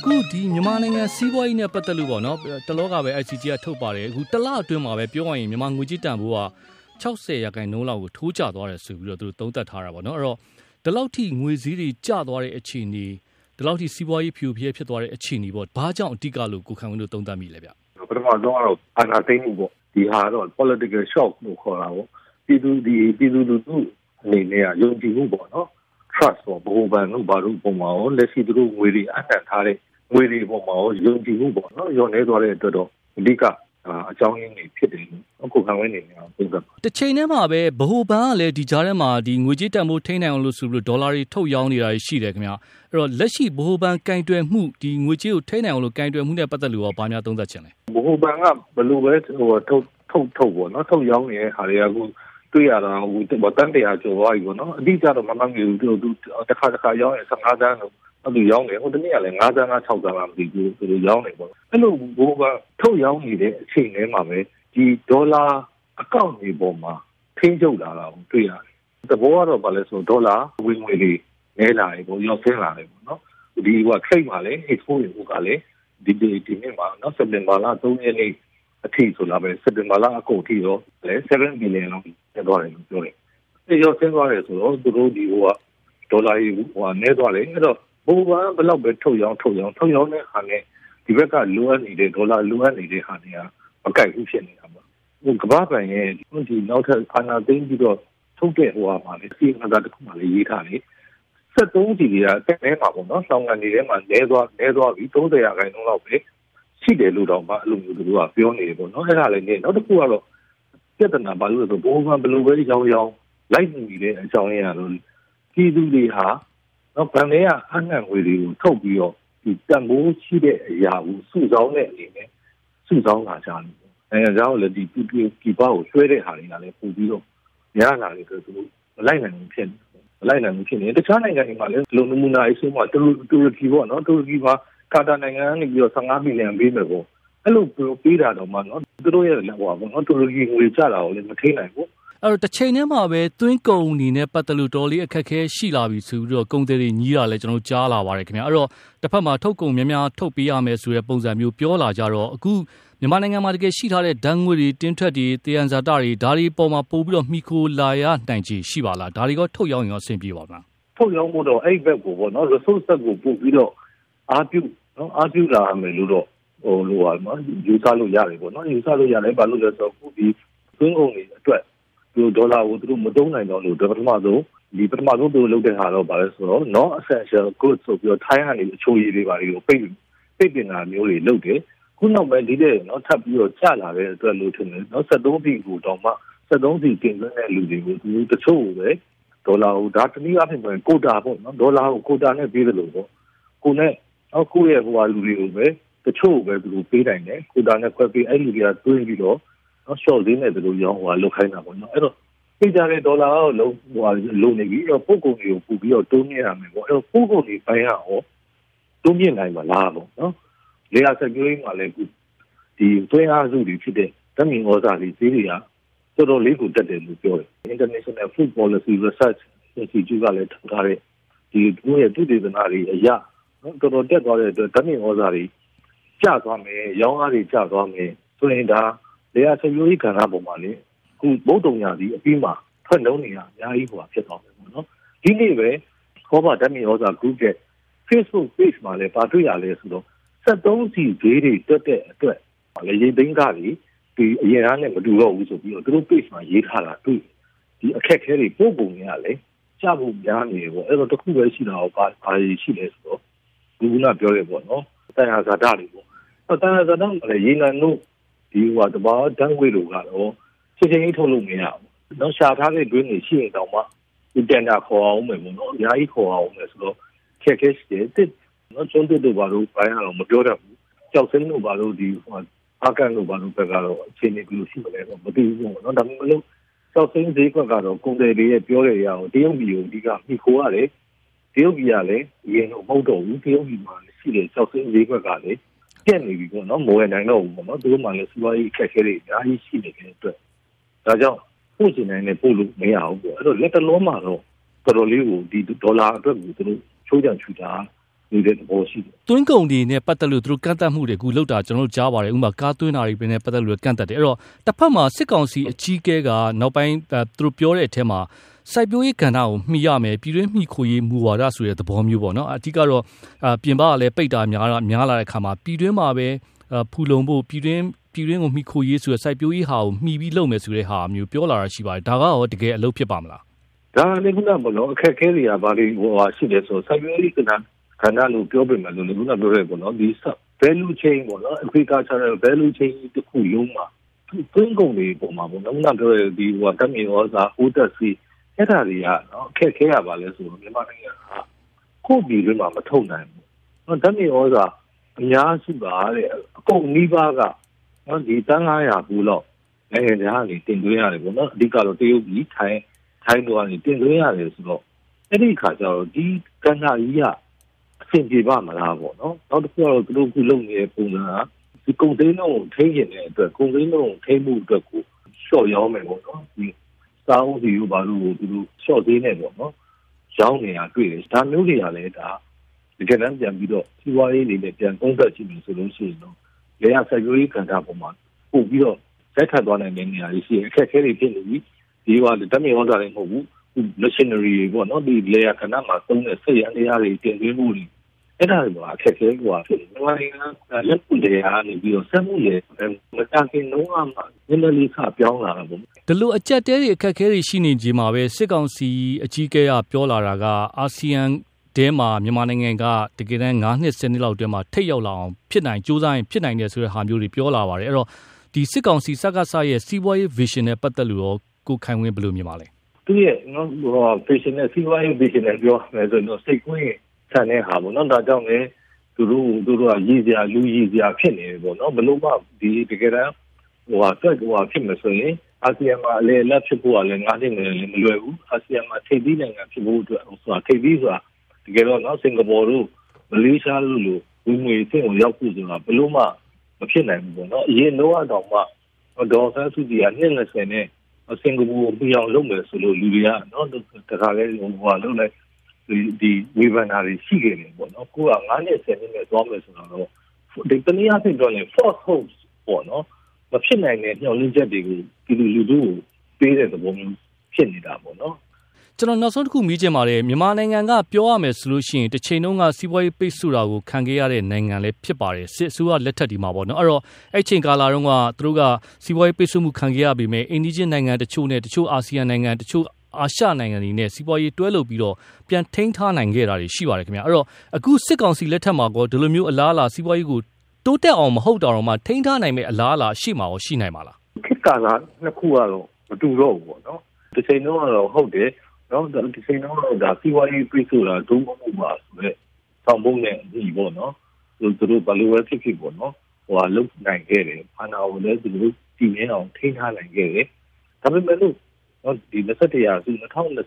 အခုဒီမြန်မာနိုင်ငံစီးပွားရေးနဲ့ပတ်သက်လို့ပေါ့နော်တလောကပဲ ICG ကထုတ်ပါတယ်အခုတလအတွင်းမှာပဲပြောရရင်မြန်မာငွေကြေးတန်ဖိုးက60ရာခိုင်နှုန်းလောက်ကိုထိုးကျသွားတယ်ဆိုပြီးတော့သူတို့သုံးသပ်ထားတာပေါ့နော်အဲ့တော့ဒီလောက်ထိငွေစည်းတွေကျသွားတဲ့အခြေအနေဒီလောက်ထိစီးပွားရေးဖြူဖြဲဖြစ်သွားတဲ့အခြေအနေပေါ့ဘာကြောင့်အဓိကလို့ကိုခံဝင်းတို့သုံးသပ်မိလဲဗျ ပထမဆုံးကတော့အာဏာသိမ်းမှုပေါ့ဒီဟာတော့ political shock လို့ခေါ်တာပေါ့ပြည်သူဒီပြည်သူလူထုအနေနဲ့ယုံကြည်မှုပေါ့နော် trust ပေါ့ဘိုးဘန်တို့ဘာလို့ပုံမှာရောလက်ရှိသူတို့ငွေတွေအနှံ့ထားတဲ့ငွေတွေပေါ်မှာရောယုံကြည်မှုပေါ့နော်ရောနေသွားတဲ့အတွက်တော့အဓိကအကြောင်းရင်းတွေဖြစ်တယ် အခုခံဝဲနေနေအောင်ပြောတာတစ်ချိန်တည်းမှာပဲဗဟိုဘဏ်ကလည်းဒီကြားထဲမှာဒီငွေကြေးတန်ဖိုးထိန်းနိုင်အောင်လို့ဆိုပြီးဒေါ်လာတွေထုတ်ရောင်းနေတာရှိတယ်ခင်ဗျအဲ့တော့လက်ရှိဗဟိုဘဏ်ကင်တွယ်မှုဒီငွေကြေးကိုထိန်းနိုင်အောင်လို့ကင်တွယ်မှုနဲ့ပတ်သက်လို့ရောဘာများသုံးသပ်ချင်လဲဗဟိုဘဏ်ကဘယ်လိုပဲဟိုထုတ်ထုတ်ထုတ်ပေါ့နော်ထုတ်ရောင်းနေတဲ့ဟာတွေကအခုတွေ့ရတာဟိုတန်တရားကျော်သွားပြီပေါ့နော်အတိအကျတော့မမှန်ဘူးသူတစ်ခါတစ်ခါရောင်းရင်15တန်းလို့အဲ့လိုရောင်းတယ်ဟိုတနေ့ကလည်း9တန်းလား6တန်းလားမသိဘူးသူတို့ရောင်းနေပေါ့အဲ့လိုဘိုးကထုတ်ရောင်းနေတဲ့အချိန်ထဲမှာပဲ ဒီဒေါ်လာအကောင့်တွေပေါ်မှာထိန်းချုပ်လာတာကိုတွေ့ရတယ်တဘောကတော့ဗာလဲဆိုဒေါ်လာဝင်ငွေတွေနဲလာတယ်ပေါ့ရောက်ဆင်းလာတယ်ပေါ့နော်ဒီက trade မှာလည်း export တွေကလည်းဒီဒီဒီနေ့မှာနော်စက်တင်ဘာလ3ရက်နေ့အထိဆိုလာပဲစက်တင်ဘာလအကုန်ထိတော့လဲ7 billion လောက်ကျသွားတယ်လို့ပြောတယ်။အဲရောက်ဆင်းသွားတယ်ဆိုတော့သူတို့ဒီဟိုကဒေါ်လာကြီးဟိုကနေသွားတယ်အဲ့တော့ဘိုးကဘယ်လောက်ပဲထုတ်ရောင်းထုတ်ရောင်းထုတ်ရောင်းတဲ့ဟာနဲ့ဒီဘက်ကလိုအပ်နေတဲ့ဒေါ်လာလိုအပ်နေတဲ့ဟာတွေက မကိုက်ဘူးဖြစ်နေတာပေါ့ဟိုကမ္ဘာ့ဘဏ်ရဲ့ဒီနောက်ထပ်အာဏာသိမ်းပြီးတော့ထုတ်တဲ့ဟိုဟာမှာလေစီမံသားတစ်ခုမှလည်းရေးထားတယ်73စီတွေကတက်နေမှာပေါ့နော်။ဆောင်းကန်နေထဲမှာလဲသွားလဲသွားပြီး30ရာခိုင်နှုန်းလောက်ပဲရှိတယ်လို့တော့မှအဲ့လိုမျိုးသူတို့ကပြောနေတယ်ပေါ့နော်။အဲ့ဒါလည်းနေနောက်တစ်ခုကတော့ပြဿနာဘာလို့လဲဆိုဘိုးကဘယ်လိုပဲရောင်းရောင်းလိုက်နေတဲ့အကြောင်းရင်းကတော့ပြည်သူတွေဟာနော်ဗန်လေးကအနှံ့ငွေတွေကိုထုတ်ပြီးတော့ဒီတန်ဖိုးရှိတဲ့အရာကိုစုဆောင်းတဲ့အနေနဲ့ စုဆောင်းလာကြတယ်နိုင်ငံခြားကိုလည်းဒီပြည်ပြည်ပကိုရွှဲတဲ့ဟာတွေကလည်းပို့ပြီးတော့ရလာတယ်ဆိုတော့မလိုက်နိုင်ဘူးဖြစ်နေမလိုက်နိုင်ဘူးဖြစ်နေတခြားနိုင်ငံတွေမှာလည်းလုံနမူနာအဆိုးမှာတူတူရကီပေါ့နော်တူရကီမှာကာတာနိုင်ငံကနေပြီးတော့15ဘီလီယံပေးမယ်ပေါ့အဲ့လိုပေးတာတော့မှနော်သူတို့ရဲ့လက်ဟောပေါ့နော်တူရကီငွေကြတာကိုလည်းမထိနိုင်ဘူး အဲ့တော့တစ်ချိန်တည်းမှာပဲသွင်းကုန်အနေနဲ့ပတ်သက်လို့တော်လေးအခက်ခဲရှိလာပြီဆိုပြီးတော့ကုန်သည်တွေညီးတာလည်းကျွန်တော်ကြားလာပါတယ်ခင်ဗျာအဲ့တော့တစ်ဖက်မှာထုတ်ကုန်များများထုတ်ပေးရမယ်ဆိုတဲ့ပုံစံမျိုးပြောလာကြတော့အခုမြန်မာနိုင်ငံမှာတကယ်ရှိထားတဲ့ဓာတ်ငွေတွေတင်းထွက်တွေတေယန်ဇာတာတွေဒါတွေပေါ်မှာပို့ပြီးတော့မိခိုလာရနိုင်ချေရှိပါလားဒါတွေကထုတ်ရောင်းရင်အဆင်ပြေပါမလားထုတ်ရောင်းဖို့တော့အဲ့ဘက်ကိုပေါ့နော် resource ကိုပို့ပြီးတော့အားပြုနော်အားပြုလာမယ်လို့တော့ဟိုလိုပါနော်ယူဆလို့ရတယ်ပေါ့နော်ယူဆလို့ရတယ်ဘာလို့လဲဆိုတော့ဒီသွင်းကုန်တွေအတွက် သူဒေါ်လာကိုသူတို့မသုံးနိုင်တော့လို့ပထမဆုံးဒီပထမဆုံးသူလုပ်တဲ့ဟာတော့ဗာလဲဆိုတော့ non essential goods ဆိုပြီးတော့ထိုင်းကနေအချိုးရည်တွေပါတွေကိုပိတ်ပိတ်ပင်တာမျိုးတွေလုပ်တယ်ခုနောက်ပိုင်းဒီတဲ့နော်ထပ်ပြီးတော့ကျလာတဲ့အတွက်လို့ထင်တယ်နော်73ပြည်ကိုတော့မှ73စီတင်သွင်းတဲ့လူတွေကိုသူတချို့ပဲဒေါ်လာကိုဒါတနည်းအားဖြင့်ကိုတာပေါ့နော်ဒေါ်လာကိုကိုတာနဲ့ပေးတယ်လို့ပေါ့ကိုနဲ့နော်ကိုရဲ့ဟိုဟာလူတွေကိုပဲတချို့ပဲသူတို့ပေးနိုင်တယ်ကိုတာနဲ့ခွဲပေးအဲ့လူတွေကတွင်းပြီးတော့ နော် short ဈေးနဲ့သူတို့ရောင်းဟိုလုတ်ခိုင်းတာပေါ့နော်အဲ့တော့ပြကြတဲ့ဒေါ်လာကိုလုံးဟိုလုံနေပြီးတော့ပုတ်ကုန်တွေကိုပူပြီးတော့တိုးမြင့်ရမယ်ပေါ့အဲ့တော့ပုတ်ကုန်တွေပိုင်းရအောင်တိုးမြင့်နိုင်မှာလားပေါ့နော်လေယာဆက်ကြိုးမှာလည်းဒီသွင်းအားစုတွေဖြစ်တဲ့ဓမင်ဩဇာတွေဈေးတွေကတော်တော်လေးကိုတက်တယ်လို့ပြောတယ် International Food Policy Research Institute ကလည်းထုတ်ထားတဲ့ဒီသူရဲ့သူတည်သနာတွေအရာနော်တော်တော်တက်သွားတဲ့အတွက်ဓမင်ဩဇာတွေကျသွားမယ်ရောင်းအားတွေကျသွားမယ်ဆိုရင်ဒါ လေယာဆက်ကြိုးကဏ္ဍပုံမှာလေခုဘုတ်တုံညာစီအပြီးမှာထွက်လုံးနေရအများကြီးဟိုဖြစ်သွားတယ်ပေါ့နော်ဒီနေ့ပဲခေါ်ပါဓမင်ဩဇာ group ရဲ့ Facebook page မှာလည်းပါတွေ့ရလဲဆိုတော့73စီဈေးတွေတက်တဲ့အတွက်လေရင်သိန်းကတွေဒီအရင်အားနဲ့မတူတော့ဘူးဆိုပြီးတော့သူတို့ page မှာရေးထားတာတွေ့ဒီအခက်ခဲတွေပို့ပုံရလေကြဖို့များနေပေါ့အဲ့တော့တခုပဲရှိတာတော့ဘာဘာရှိလဲဆိုတော့ဒီကပြောရပေါ့နော်တန်ဟာဇာတာတွေပေါ့တန်ဟာဇာတာလည်းရေနံတို့ ဒီဟိုတဘာဓာတ်ငွေတို့ကတော့ချက်ချင်းထုတ်လို့မရဘူးနော်ရှာထားတဲ့တွင်းတွေရှိရင်တော့မှဒီတန်တာခေါ်အောင်မယ်ပေါ့နော်အများကြီးခေါ်အောင်မယ်ဆိုတော့ခက်ခဲရှိတယ်နော်ကျွန်းတက်တို့ဘာလို့ပိုင်းအောင်မပြောတတ်ဘူးကြောက်စင်းတို့ဘာလို့ဒီဟိုအာကန်တို့ဘာလို့ဘက်ကတော့အခြေအနေဘယ်လိုရှိမလဲတော့မသိဘူးပေါ့နော်ဒါပေမဲ့လို့ကြောက်စင်းဈေးကွက်ကတော့ကုန်တယ်တွေရဲ့ပြောရရအောင်တရုတ်ပြည်ကိုအဓိကမိခိုးရတယ်တရုတ်ပြည်ကလည်းအရင်ကမဟုတ်တော့ဘူးတရုတ်ပြည်မှာရှိတဲ့ကြောက်စင်းဈေးကွက်ကလည်းတ ပြက်နေပြီပေါ့နော်မဝင်နိုင်တော့ဘူးပေါ့နော်သူတို့မှလည်းစီးပွားရေးအခက်အခဲတွေအများကြီးရှိနေတဲ့အတွက်ဒါကြောင့်ပို့ချင်နိုင်တယ်ပို့လို့မရဘူးပေါ့အဲ့တော့လက်တလုံးမှာတော့တော်တော်လေးကိုဒီဒေါ်လာအတွက်ကိုသူတို့ချိုးချံချူတာနေတဲ့သဘောရှိတယ်။တွင်းကုန်တွေနဲ့ပတ်သက်လို့သူတို့ကန့်သတ်မှုတွေအခုလောက်တာကျွန်တော်တို့ကြားပါတယ်။ဥပမာကားသွင်းတာတွေပဲနဲ့ပတ်သက်လို့ကန့်သတ်တယ်။အဲ့တော့တစ်ဖက်မှာစစ်ကောင်စီအကြီးအကဲကနောက်ပိုင်းသူတို့ပြောတဲ့အထက်မှာစိုက်ပျိုးရေးကဏ္ဍကိုမှီရမယ်ပြည်တွင်းမှီခိုရေးမူဝါဒဆိုတဲ့သဘောမျိုးပေါ့နော်။အဓိကတော့ပြင်ပကလည်းပိတ်တာများများလာတဲ့အခါမှာပြည်တွင်းမှာပဲဖူလုံဖို့ပြည်တွင်းပြည်တွင်းကိုမှီခိုရေးဆိုတဲ့စိုက်ပျိုးရေးဟာကိုမှီပြီးလုပ်မယ်ဆိုတဲ့ဟာမျိုးပြောလာတာရှိပါတယ်။ဒါကရောတကယ်အလုပ်ဖြစ်ပါမလား။ဒါလည်းခုနကဘလို့အခက်အခဲတွေကဘာတွေဟိုဟာရှိတယ်ဆိုစိုက်ပျိုးရေးကဏ္ဍခန္ဓာလို့ပြောပြမယ်လို့လည်းခုနပြောရဲပေါ့နော်ဒီ value chain ပေါ့နော် agricultural value chain တစ်ခုလုံးမှာသွင်းကုန်တွေပုံမှာပေါ့နော်ခုနပြောရဲဒီဟိုတမင်ဩဇာဟိုတက်စီ အဲ့ဒါတွေကနော်အခက်ခဲရပါလဲဆိုတော့မြန်မာနိုင်ငံကကိုယ့်ပြည်တွင်းမှာမထုတ်နိုင်ဘူးနော်တမင်ဩဇာအများစုပါတဲ့အကုန်နီးပါးကနော်ဒီတန်း900ဘူးလောက်နိုင်ငံခြားကနေတင်သွင်းရတယ်ပေါ့နော်အဓိကတော့တရုတ်ပြည်ထိုင်းထိုင်းတို့ကနေတင်သွင်းရတယ်ဆိုတော့အဲ့ဒီခါကျတော့ဒီကဏ္ဍကြီးကအဆင်ပြေပါမလားပေါ့နော်နောက်တစ်ခုကတော့သူတို့ခုလုပ်နေတဲ့ပုံစံကဒီကုန်သိန်းလုံးကိုထိန်းကျင်တဲ့အတွက်ကုန်သိန်းလုံးကိုထိန်းမှုအတွက်ကိုလျှော့ရောင်းမယ်ပေါ့နော်ဒီ စာအုပ်စီကိုဘာလို့သူတို့လျှော့သေးနေပေါ့နော်ရောင်းနေတာတွေ့တယ်ဒါမျိုးတွေကလည်းဒါတကယ်တမ်းပြန်ပြီးတော့စီးပွားရေးတွေနဲ့ပြန်သုံးသပ်ကြည့်မယ်ဆိုလို့ရှိရင်တော့လေယာစိုက်ပျိုးရေးကဏ္ဍပေါ်မှာပို့ပြီးတော့ဆက်ထပ်သွားနိုင်တဲ့နေရာတွေရှိတယ်အခက်အခဲတွေဖြစ်နေပြီဒီကဓာတ်မြေဩဇာတွေမဟုတ်ဘူး machinery တွေပေါ့နော်ဒီ layer ခဏမှာသုံးတဲ့စက်ရန်တရားတွေတင်သွင်းမှုတွေ အဲ့ဒါတွေကအခက်အခဲကဖြစ်နေတယ်။မြန်မာနိုင်ငံလက်ပုတ်တရားနေပြီးတော့စက်မှုတွေမတန်ခင်လုံးဝမှနည်းနည်းလေးခပြောင်းလာတာပေါ့။ဒီလိုအကြက်တဲတွေအခက်အခဲတွေရှိနေကြမှာပဲစစ်ကောင်စီအကြီးအကဲကပြောလာတာကအာဆီယံတဲမှာမြန်မာနိုင်ငံကတကယ်တမ်း9နှစ်10နှစ်လောက်တည်းမှာထိတ်ရောက်လာအောင်ဖြစ်နိုင်ကြိုးစားရင်ဖြစ်နိုင်တယ်ဆိုတဲ့ဟာမျိုးတွေပြောလာပါတယ်အဲ့တော့ဒီစစ်ကောင်စီစက္ကစရဲ့စီးပွားရေး vision နဲ့ပတ်သက်လို့ရောကိုခိုင်ဝင်းဘယ်လိုမြင်ပါလဲသူရဲ့နော်ဟို vision နဲ့စီးပွားရေး vision နဲ့ပြောမယ်ဆိုတော့စိတ်ကွင်း ဆန်တဲ့ဟာပေါ့နော်ဒါကြောင့်လည်းသူတို့သူတို့ကရည်စရာလူရည်စရာဖြစ်နေတယ်ပေါ့နော်ဘလို့မှဒီတကယ်တမ်းဟိုဟာတွက်ဟိုဟာဖြစ်မယ်ဆိုရင်အာဆီယံမှာအလေလက်ဖြစ်ဖို့ကလည်းငါးနှစ်နဲ့လည်းမလွယ်ဘူးအာဆီယံမှာထိပ်သီးနိုင်ငံဖြစ်ဖို့အတွက်ဆိုတာထိပ်သီးဆိုတာတကယ်တော့နော်စင်ကာပူတို့မလေးရှားတို့လိုဝင်ငွေစင်ကိုရောက်ဖို့ဆိုတာဘလို့မှမဖြစ်နိုင်ဘူးပေါ့နော်အရင်တော့တော့မှဒေါ်ဆန်းစုကြည်ကနှစ်20နဲ့စင်ကာပူကိုပြောင်းလုပ်မယ်ဆိုလို့လူတွေကနော်တခါလဲဟိုဟာလုပ်လိုက် ဒီဒီဝေဖန်တာတွေရှိခဲ့တယ်ပေါ့နော်ကိုက9နှစ်10နှစ်နဲ့သွားမယ်ဆိုတော့ဒီတနည်းအားဖြင့်ပြောရင် false hopes ပေါ့နော်မဖြစ်နိုင်တဲ့ညှော်လင့်ချက်တွေကိုဒီလူလူတို့ပေးတဲ့သဘောမျိုးဖြစ်နေတာပေါ့နော်ကျွန်တော်နောက်ဆုံးတစ်ခုမေးချင်ပါတယ်မြန်မာနိုင်ငံကပြောရမယ်ဆိုလို့ရှိရင်တစ်ချိန်လုံးကစီးပွားရေးပိတ်ဆို့တာကိုခံခဲ့ရတဲ့နိုင်ငံလည်းဖြစ်ပါတယ်စစ်အစိုးရလက်ထက်ဒီမှာပေါ့နော်အဲ့တော့အဲ့ချိန်ကာလတုန်းကသူတို့ကစီးပွားရေးပိတ်ဆို့မှုခံခဲ့ရပြီးမြဲအိန္ဒိယနိုင်ငံတချို့နဲ့တချို့အာဆီယံနိုင်ငံတချို့ အာရှနိုင်ငံတွေနဲ့စီးပွားရေးတွဲလုပ်ပြီးတော့ပြန်ထိန်းထားနိုင်ခဲ့တာတွေရှိပါတယ်ခင်ဗျာအဲ့တော့အခုစစ်ကောင်စီလက်ထက်မှာကောဒီလိုမျိုးအလားအလာစီးပွားရေးကိုတိုးတက်အောင်မဟုတ်တော့မှထိန်းထားနိုင်မဲ့အလားအလာရှိမှာရောရှိနိုင်မှာလားခေတ်ကာလနှစ်ခုကတော့မတူတော့ဘူးပေါ့နော်ဒီချိန်တော့တော့ဟုတ်တယ်နော်ဒီချိန်တော့ဒါစီးပွားရေးပြည့်စုံတာဒုံမမှုပါဆိုတော့ဆောင်ပုံနဲ့ဒီပေါ့နော်သူတို့ဘယ်လိုပဲဖြစ်ဖြစ်ပေါ့နော်ဟိုဟာလုတ်နိုင်ခဲ့တယ်အာနာကိုလည်းသူတို့တည်မြဲအောင်ထိန်းထားနိုင်ခဲ့တယ်ဒါပေမဲ့လို့ နော်ဒီ21ရာစု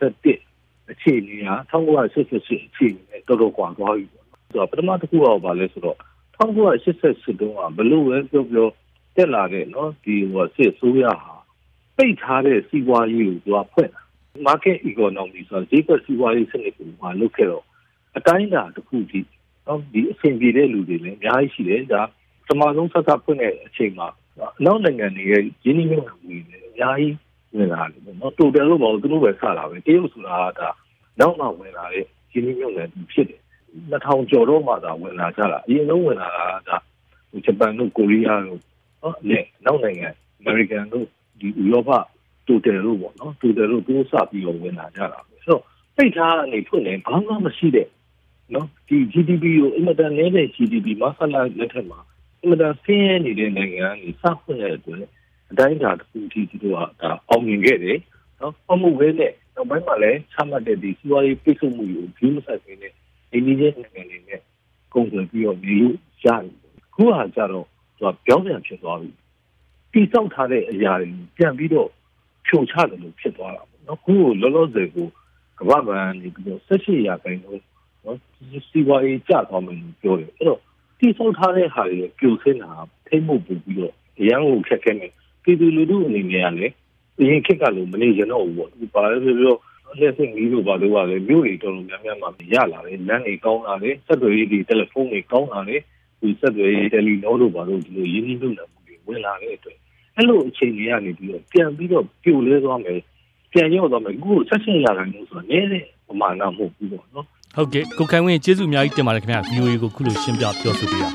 2021အခြေအနေဟာ1988အခြေအနေနဲ့တော်တော်ကွာသွားပြီပေါ့နော်ဆိုတော့ပထမတစ်ခုတော့ဗာလဲဆိုတော့1988တုန်းကဘလို့ပဲပြောပြောတက်လာတဲ့နော်ဒီဟိုစစ်ဆိုးရဟာပိတ်ထားတဲ့စီးပွားရေးကိုသူကဖွင့်တာ market economy ဆိုတော့ဈေးကွက်စီးပွားရေးစနစ်ကိုမှလုပ်ခဲ့တော့အတိုင်းအတာတစ်ခုဒီနော်ဒီအဆင်ပြေတဲ့လူတွေလည်းအများကြီးရှိတယ်ဒါစမဆုံးဆက်ဆက်ဖွင့်တဲ့အချိန်မှာနောက်နိုင်ငံတွေရဲ့ရင်းနှီးမြှုပ်နှံမှုတွေအများကြီး ဝင်လာတယ်ပေါ့နော်တိုတယ်လို့မဟုတ်သူတို့ပဲစတာပဲတရုတ်ဆိုတာကဒါနောက်မှဝင်လာတဲ့ရင်းနှီးမြှုပ်နှံမှုဖြစ်တယ်2000ကျော်တော့မှသာဝင်လာကြတာအရင်ဆုံးဝင်လာတာကဂျပန်တို့ကိုရီးယားတို့နော်နဲ့နောက်နိုင်ငံအမေရိကန်တို့ဒီဥရောပတိုတယ်လို့ပေါ့နော်တိုတယ်လို့သူစပြီးတော့ဝင်လာကြတာပဲဆိုတော့ပိတ်ထားအနေဖွင့်နေဘာမှမရှိတဲ့နော်ဒီ GDP ကိုအင်မတန်နည်းတဲ့ GDP မဆလာလက်ထက်မှာအင်မတန်ဆင်းရဲနေတဲ့နိုင်ငံကနေစဖွင့်တဲ့အတွက် အတိုင်းအတာတစ်ခုထိသူတို့ကဒါအောင်မြင်ခဲ့တယ်နော်အမှုဝဲနဲ့နောက်ပိုင်းမှာလည်းချမှတ်တဲ့ဒီစီးပွားရေးပိတ်ဆို့မှုကိုဒီမဆက်နေနဲ့အိန္ဒိယနိုင်ငံတွေနဲ့ကုန်သွယ်ပြီးတော့နေလို့ရတယ်ခုဟာကြတော့သူကပြောင်းပြန်ဖြစ်သွားပြီတိစောက်ထားတဲ့အရာတွေပြန်ပြီးတော့ဖြိုချတယ်လို့ဖြစ်သွားတာပေါ့နော်ခုကိုလောလောဆယ်ကိုကမ္ဘာ့ဘဏ်နေပြီးတော့၁၈ရာခိုင်နှုန်းနော်စီးပွားရေးကျသွားမယ်လို့ပြောတယ်အဲ့တော့တိစောက်ထားတဲ့ဟာတွေပြိုဆင်းတာထိမ့်မှုပူပြီးတော့အရန်ကိုခက်ခဲနေ ပြည်သူလူထုအနေနဲ့ကလည်းအရင်ခက်ကလို့မနေကြတော့ဘူးပေါ့ဒီပါလဲပြောလက်စင်ကြီးတို့ဘာလို့ပါလဲမြို့တွေတော်တော်များများမှာရလာတယ်လမ်းတွေကောင်းလာတယ်ဆက်သွယ်ရေးတွေတယ်လီဖုန်းတွေကောင်းလာတယ်ဒီဆက်သွယ်ရေးတယ်လီနောတို့ဘာလို့ဒီလိုရင်းနှီးမြှုပ်နှံမှုတွေဝင်လာတဲ့အတွက်အဲ့လိုအခြေအနေကနေပြီးတော့ပြန်ပြီးတော့ပြိုလဲသွားမယ်ပြန်ရောက်သွားမယ်အခုဆက်ရှင်လာတယ်လို့ဆိုတော့နည်းတဲ့ပမာဏမဟုတ်ဘူးပေါ့နော်ဟုတ်ကဲ့ကိုခိုင်ဝင်းကျေးဇူးအများကြီးတင်ပါတယ်ခင်ဗျာ VOA ကိုခုလိုရှင်းပြပြောဆိုပေးတာ